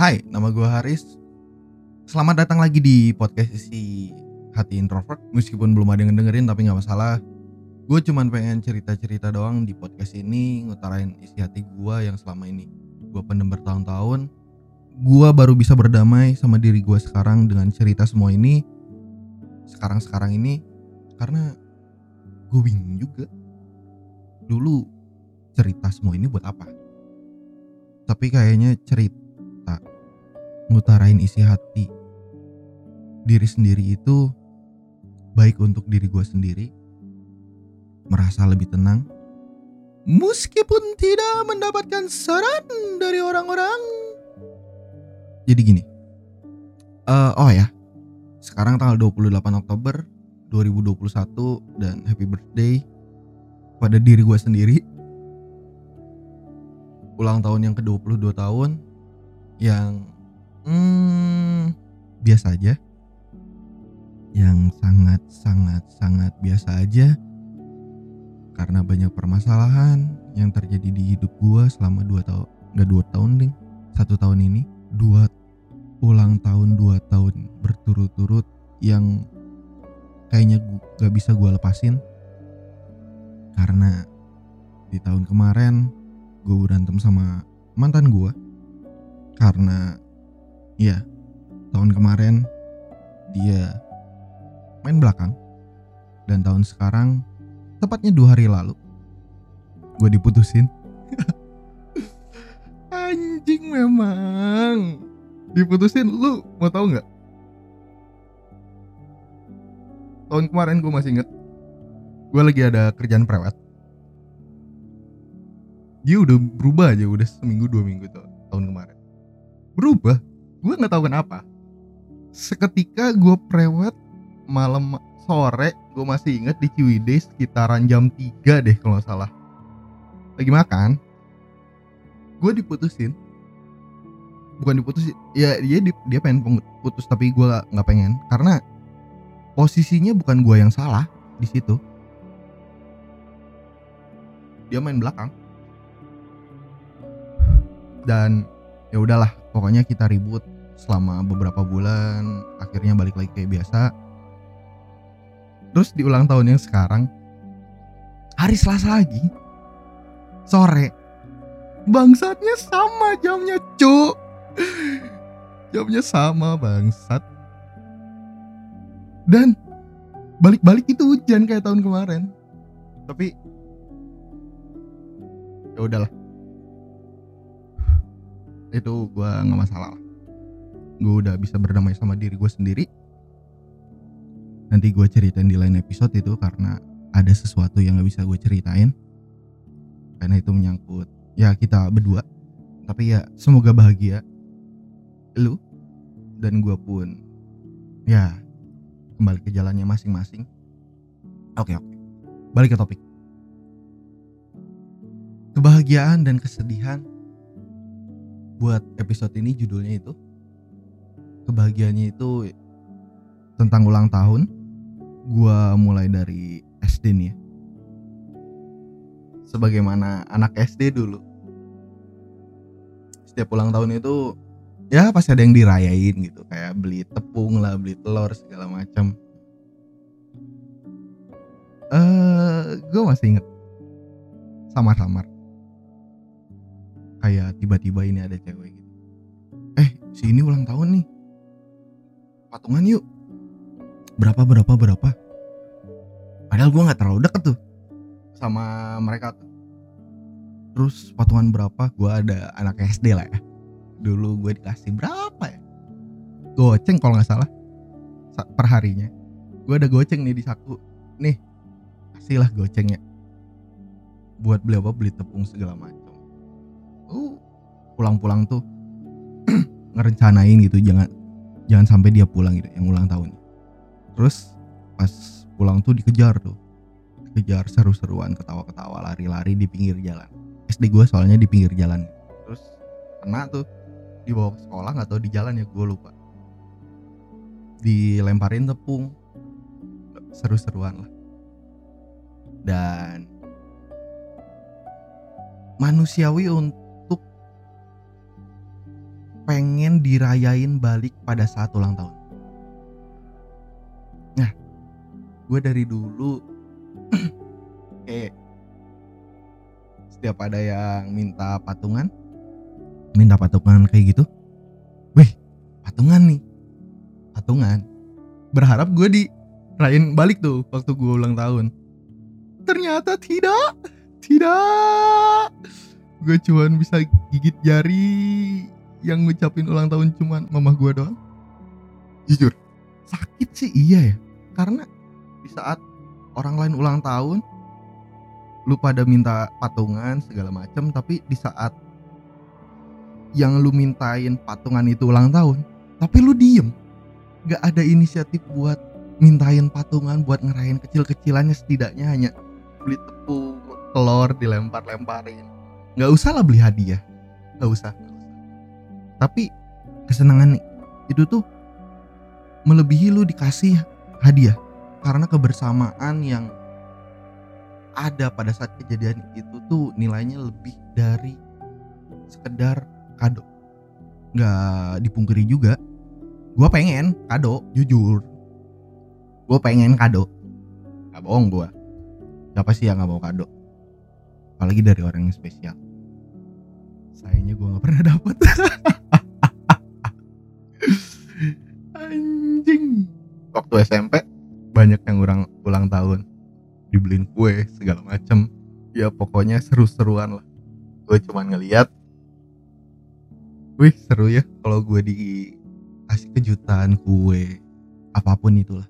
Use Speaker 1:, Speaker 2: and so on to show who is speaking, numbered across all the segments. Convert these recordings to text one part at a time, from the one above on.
Speaker 1: Hai, nama gue Haris. Selamat datang lagi di podcast isi hati introvert. Meskipun belum ada yang dengerin tapi nggak masalah. Gue cuman pengen cerita-cerita doang di podcast ini ngutarain isi hati gue yang selama ini gue pendem bertahun-tahun. Gue baru bisa berdamai sama diri gue sekarang dengan cerita semua ini. Sekarang-sekarang ini karena gue bingung juga. Dulu cerita semua ini buat apa? Tapi kayaknya cerita ngutarain isi hati. Diri sendiri itu baik untuk diri gue sendiri merasa lebih tenang meskipun tidak mendapatkan saran dari orang-orang. Jadi gini Eh, oh ya sekarang tanggal 28 Oktober 2021 dan happy birthday pada diri gue sendiri. Ulang tahun yang ke-22 tahun yang hmm, biasa aja. Yang sangat sangat sangat biasa aja. Karena banyak permasalahan yang terjadi di hidup gua selama dua tahun nggak dua tahun ding. Satu tahun ini dua ulang tahun dua tahun berturut-turut yang kayaknya gu- gak bisa gua lepasin. Karena di tahun kemarin gue berantem sama mantan gue karena ya tahun kemarin dia main belakang. Dan tahun sekarang tepatnya dua hari lalu gue diputusin. Anjing memang. Diputusin lu mau tahu nggak? Tahun kemarin gue masih inget gue lagi ada kerjaan prewed dia udah berubah aja udah seminggu dua minggu tahun kemarin. Berubah gue nggak tahu kenapa. Seketika gue prewed malam sore gue masih inget di Ciwidey sekitaran jam 3 deh kalau nggak salah. Lagi makan gue diputusin. Bukan diputusin ya dia di- dia pengen putus tapi gue nggak pengen. Karena posisinya bukan gue yang salah di situ. Dia main belakang. Dan ya udahlah pokoknya kita ribut selama beberapa bulan akhirnya balik lagi kayak biasa. Terus di ulang tahun yang sekarang hari Selasa lagi sore bangsatnya sama jamnya cuk jamnya sama bangsat. Dan balik-balik itu hujan kayak tahun kemarin. Tapi ya udahlah. Itu gue nggak masalah lah gue udah bisa berdamai sama diri gue sendiri. Nanti gue ceritain di lain episode itu karena ada sesuatu yang nggak bisa gue ceritain. Karena itu menyangkut ya kita berdua. Tapi ya semoga bahagia lu dan gue pun ya kembali ke jalannya masing-masing. Oke oke. Balik ke topik. Kebahagiaan dan kesedihan buat episode ini judulnya itu kebahagiaannya itu tentang ulang tahun gua mulai dari SD nih ya. sebagaimana anak SD dulu. Setiap ulang tahun itu ya pasti ada yang dirayain gitu. Kayak beli tepung lah beli telur segala macam. Eh gue masih inget samar-samar. Kayak tiba-tiba ini ada cewek gitu. Eh si ini ulang tahun nih patungan yuk. Berapa berapa berapa? Padahal gue nggak terlalu deket tuh sama mereka tuh. Terus patungan berapa? Gue ada anak SD lah ya. Dulu gue dikasih berapa ya? Goceng kalau nggak salah sa- per harinya gue ada goceng nih di saku. Nih kasih lah gocengnya. Buat beli apa? Beli tepung segala macam. Uh pulang-pulang tuh ngerencanain gitu jangan jangan sampai dia pulang gitu yang ulang tahun. Terus pas pulang tuh dikejar tuh. Kejar seru-seruan ketawa-ketawa lari-lari di pinggir jalan. SD gue soalnya di pinggir jalan. Terus kena tuh. Dibawa ke sekolah tahu di jalan ya gue lupa. Dilemparin tepung. Seru-seruan lah. Dan manusiawi untuk pengen dirayain balik pada saat ulang tahun. Nah, gue dari dulu kayak setiap ada yang minta patungan, minta patungan kayak gitu, wih patungan nih, patungan. Berharap gue dirayain balik tuh waktu gue ulang tahun. Ternyata tidak, tidak. Gue cuman bisa gigit jari yang ngucapin ulang tahun cuman mamah gue doang? Jujur. Sakit sih iya ya. Karena di saat orang lain ulang tahun lu pada minta patungan segala macam tapi di saat yang lu mintain patungan itu ulang tahun tapi lu diem. Gak ada inisiatif buat mintain patungan buat ngerayain kecil-kecilannya setidaknya hanya beli tepung telur dilempar-lemparin. Nggak usah lah beli hadiah. Nggak usah tapi kesenangan itu tuh melebihi lu dikasih hadiah. Karena kebersamaan yang ada pada saat kejadian itu tuh nilainya lebih dari sekedar kado. Nggak dipungkiri juga gue pengen kado jujur. Gue pengen kado. Nggak bohong gue siapa sih yang nggak mau kado? Apalagi dari orang yang spesial. Sayangnya gue nggak pernah dapet waktu SMP banyak yang ulang ulang tahun. Dibeliin kue segala macem. Ya pokoknya seru-seruan lah. Gue cuman ngeliat wih seru ya kalau gue dikasih kejutan kue apa pun itulah.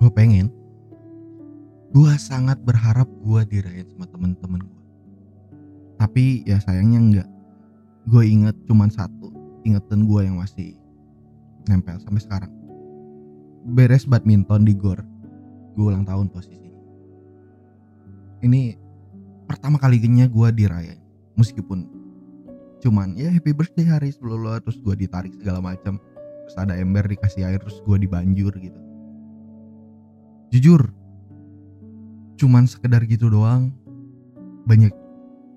Speaker 1: Gue pengen gue sangat berharap gue dirayain sama temen-temen gue tapi ya sayangnya enggak. Gue inget cuman satu ingetan gue yang masih nempel sampai sekarang beres badminton di gor. Gue ulang tahun posisi ini. Pertama kalinya gue dirayain. Meskipun cuman ya happy birthday hari lo terus gue ditarik segala macam. Terus ada ember dikasih air terus gue dibanjur gitu. Jujur cuman sekedar gitu doang. Banyak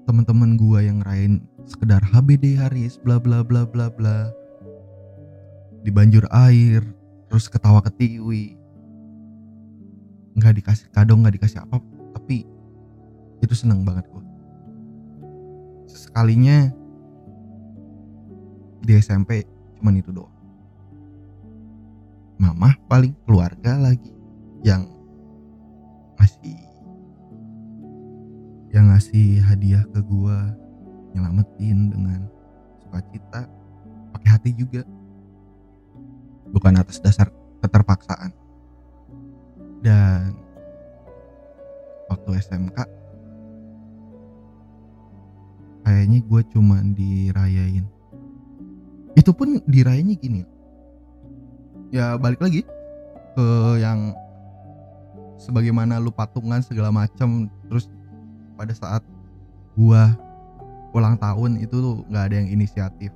Speaker 1: teman-teman gue yang ngerayain sekedar HBD Haris bla bla bla bla bla. Dibanjur air terus ketawa ketiwi. Nggak dikasih kado nggak dikasih apa tapi itu seneng banget gue sekalinya di SMP cuman itu doang. Mama paling keluarga lagi yang masih yang ngasih hadiah ke gue nyelamatin dengan sukacita pakai hati juga bukan atas dasar keterpaksaan. Dan waktu SMK kayaknya gue cuman dirayain. Itu pun dirayanya gini. Ya balik lagi ke yang sebagaimana lu patungan segala macam terus pada saat gua ulang tahun itu tuh nggak ada yang inisiatif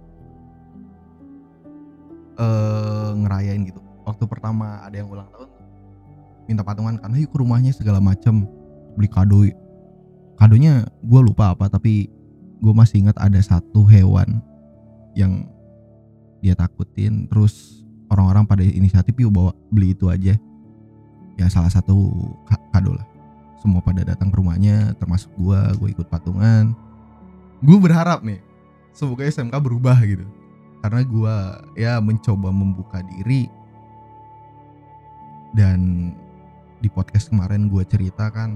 Speaker 1: eh ngerayain gitu. Waktu pertama ada yang ulang tahun minta patungan kan yuk ke rumahnya segala macam beli kado. Kadonya gue lupa apa tapi gue masih ingat ada satu hewan yang dia takutin. Terus orang-orang pada inisiatif yuk bawa beli itu aja. Ya salah satu kado lah. Semua pada datang ke rumahnya termasuk gua gue ikut patungan. Gue berharap nih semoga SMK berubah gitu karena gua ya mencoba membuka diri. Dan di podcast kemarin gue ceritakan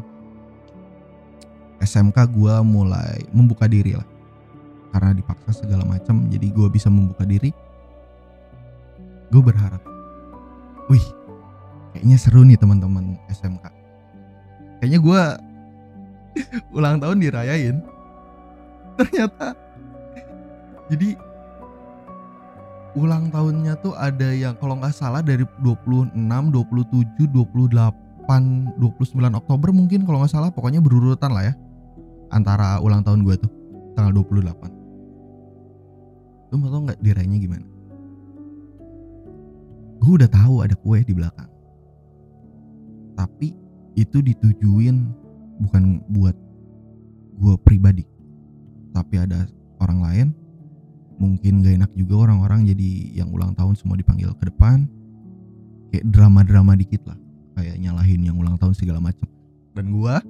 Speaker 1: SMK gua mulai membuka diri lah. Karena dipaksa segala macam jadi gue bisa membuka diri. Gue berharap wih kayaknya seru nih teman-teman SMK kayaknya gue ulang tahun dirayain. Ternyata jadi ulang tahunnya tuh ada yang kalau nggak salah dari 26, 27, 28, 29 Oktober mungkin kalau nggak salah pokoknya berurutan lah ya antara ulang tahun gue tuh tanggal 28 lu mau tau nggak dirayanya gimana? Gue udah tahu ada kue di belakang. Tapi itu ditujuin bukan buat gue pribadi tapi ada orang lain mungkin gak enak juga orang-orang jadi yang ulang tahun semua dipanggil ke depan. Kayak drama-drama dikit lah. Kayak nyalahin yang ulang tahun segala macam dan gua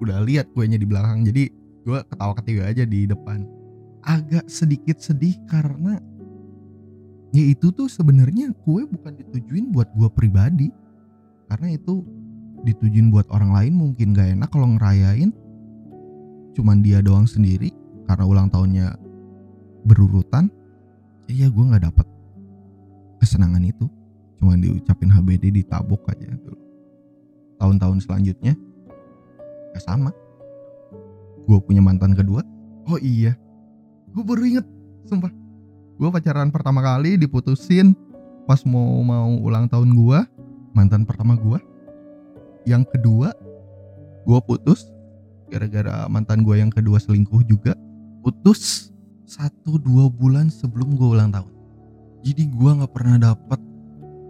Speaker 1: udah lihat kuenya di belakang jadi gua ketawa ketiga aja di depan. Agak sedikit sedih karena ya itu tuh sebenarnya kue bukan ditujuin buat gua pribadi. Karena itu ditujuin buat orang lain mungkin gak enak kalau ngerayain. Cuman dia doang sendiri karena ulang tahunnya berurutan ya gue nggak dapet kesenangan itu. Cuma diucapin HBD ditabok aja tahun-tahun selanjutnya ya sama. Gue punya mantan kedua. Oh iya gue baru inget sumpah. Gue pacaran pertama kali diputusin pas mau mau ulang tahun gue mantan pertama gue yang kedua gue putus gara-gara mantan gue yang kedua selingkuh juga putus satu dua bulan sebelum gue ulang tahun. Jadi gue nggak pernah dapet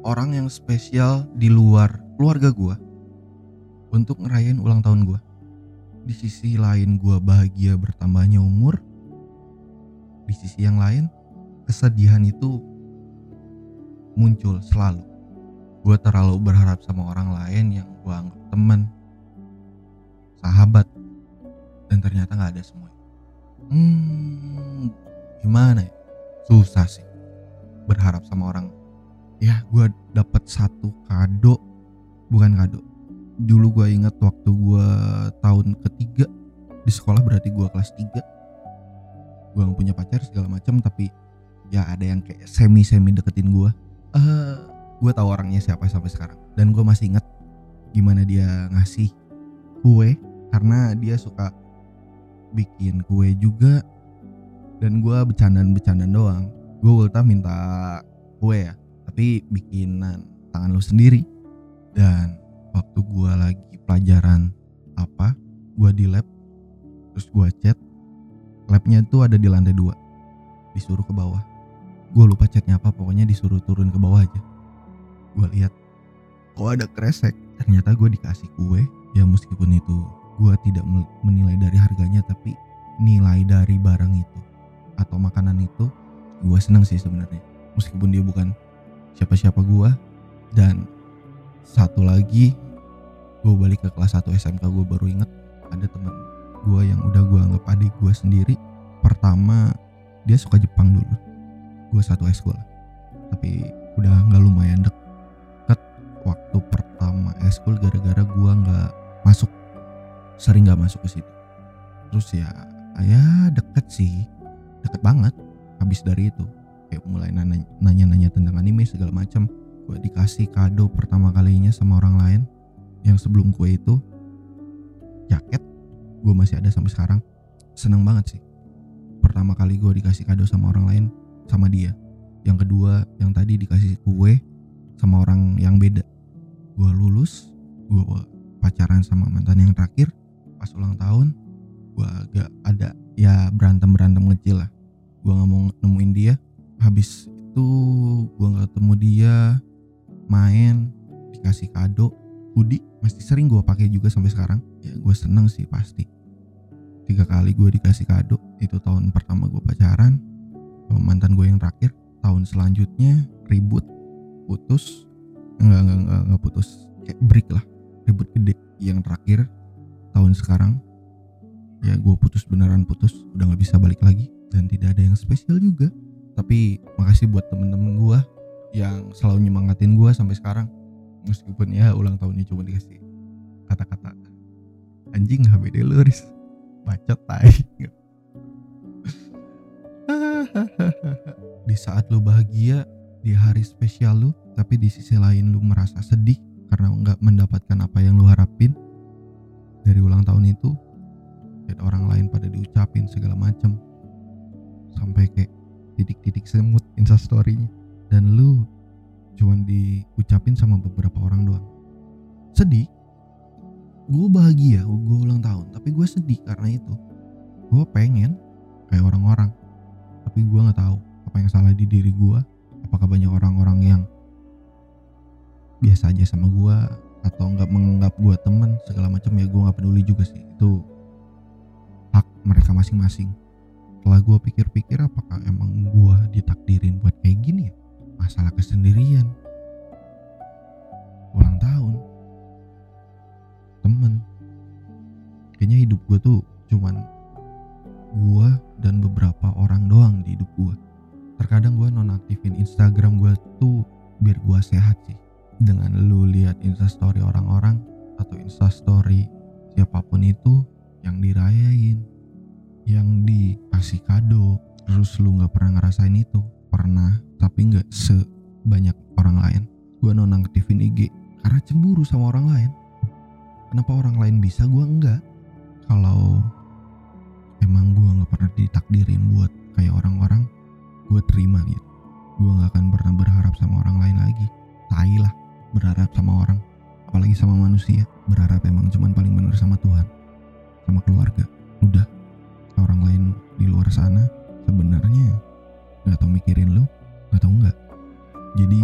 Speaker 1: orang yang spesial di luar keluarga gue untuk ngerayain ulang tahun gue di sisi lain gue bahagia bertambahnya umur. Di sisi yang lain kesedihan itu muncul selalu. Gue terlalu berharap sama orang lain yang gue anggap temen sahabat dan ternyata nggak ada semua hmm gimana ya? Susah sih berharap sama orang. Ya gue dapet satu kado bukan kado. Dulu gue inget waktu gue tahun ketiga di sekolah berarti gue kelas 3 gue gak punya pacar segala macam tapi ya ada yang kayak semi semi deketin gue uh, gue tahu orangnya siapa sampai sekarang. Dan gue masih inget gimana dia ngasih kue karena dia suka bikin kue juga. Dan gue bercandaan-bercandaan doang. Gue ulta minta kue ya tapi bikinan tangan lu sendiri. Dan waktu gue lagi pelajaran apa gue di lab terus gue chat labnya tuh ada di lantai dua. Disuruh ke bawah. Gue lupa chatnya apa pokoknya disuruh turun ke bawah aja. Gue lihat kok ada kresek? Ternyata gue dikasih kue ya meskipun itu gue tidak menilai dari harganya tapi nilai dari barang itu atau makanan itu gue seneng sih sebenarnya. Meskipun dia bukan siapa-siapa gue dan satu lagi gue balik ke kelas 1 SMK gue baru inget ada teman gue yang udah gue anggap adik gue sendiri. Pertama dia suka Jepang dulu. Gue satu eskul tapi udah nggak lumayan deket waktu pertama eskul gara-gara gue nggak masuk sering nggak masuk ke situ. Terus ya ya deket sih. Deket banget habis dari itu. Kayak mulai nanya-nanya tentang anime segala macam. Gue dikasih kado pertama kalinya sama orang lain. Yang sebelum kue itu jaket gue masih ada sampai sekarang. Seneng banget sih. Pertama kali gue dikasih kado sama orang lain sama dia. Yang kedua yang tadi dikasih kue sama orang yang beda. Gue lulus gue pacaran sama mantan yang terakhir pas ulang tahun gue agak ada ya berantem berantem kecil lah. Gue nggak mau nemuin dia. Habis itu gue nggak ketemu dia main dikasih kado hoodie masih sering gue pakai juga sampai sekarang. Ya gue seneng sih pasti. Tiga kali gue dikasih kado itu tahun pertama gue pacaran mantan gue yang terakhir. Tahun selanjutnya ribut putus. Enggak enggak enggak, enggak putus. Kayak break lah ribut gede. Yang terakhir tahun sekarang ya gue putus beneran putus udah nggak bisa balik lagi dan tidak ada yang spesial juga. Tapi makasih buat temen-temen gue yang selalu nyemangatin gue sampai sekarang. Meskipun ya ulang tahunnya cuma dikasih kata-kata anjing HBD lu Riz. Bacot tai. Di saat lu bahagia di hari spesial lu tapi di sisi lain lu merasa sedih karena nggak mendapatkan apa yang lu harapin dari ulang tahun itu dan orang lain pada diucapin segala macam sampai kayak titik-titik semut instastorynya. Dan lu cuman diucapin sama beberapa orang doang. Sedih. Gue bahagia gue ulang tahun tapi gue sedih karena itu. Gue pengen kayak orang-orang tapi gue nggak tahu apa yang salah di diri gue apakah banyak orang-orang yang biasa aja sama gue atau nggak menganggap gue teman segala macam ya gue nggak peduli juga sih. Itu hak mereka masing-masing. Setelah gue pikir-pikir apakah emang gue ditakdirin buat kayak gini ya? Masalah kesendirian. Ulang tahun. Temen. Kayaknya hidup gue tuh cuman gue dan beberapa orang doang di hidup gue terkadang gue nonaktifin Instagram gue tuh biar gue sehat sih dengan lu lihat instastory orang-orang atau instastory siapa pun itu yang dirayain yang dikasih kado. Terus lu nggak pernah ngerasain itu? Pernah tapi nggak sebanyak orang lain. Gue nonaktifin IG karena cemburu sama orang lain. Kenapa orang lain bisa gue enggak kalau emang gue nggak pernah ditakdirin buat kayak orang-orang gue terima gitu. Gue nggak akan pernah berharap sama orang lain lagi. Tai lah berharap sama orang apalagi sama manusia. Berharap emang cuman paling bener sama Tuhan sama keluarga. Udah orang lain di luar sana sebenarnya nggak tau mikirin lu tau nggak. Jadi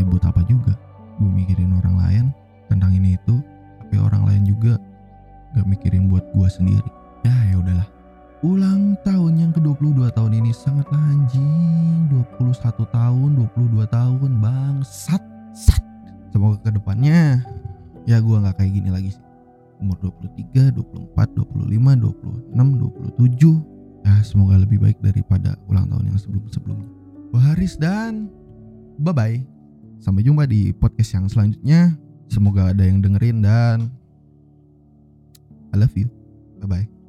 Speaker 1: ya buat apa juga? Gue mikirin orang lain tentang ini itu tapi orang lain juga nggak mikirin buat gue sendiri. Ya ya udahlah. Ulang tahun yang ke-22 tahun ini sangatlah anjing. 21 tahun 22 tahun bangsat. sat semoga ke depannya ya gue nggak kayak gini lagi sih. Umur 23, 24, 25, 26, 27 ya semoga lebih baik daripada ulang tahun yang sebelum-sebelumnya. Gue Haris dan bye bye sampai jumpa di podcast yang selanjutnya. Semoga ada yang dengerin dan I love you. Bye bye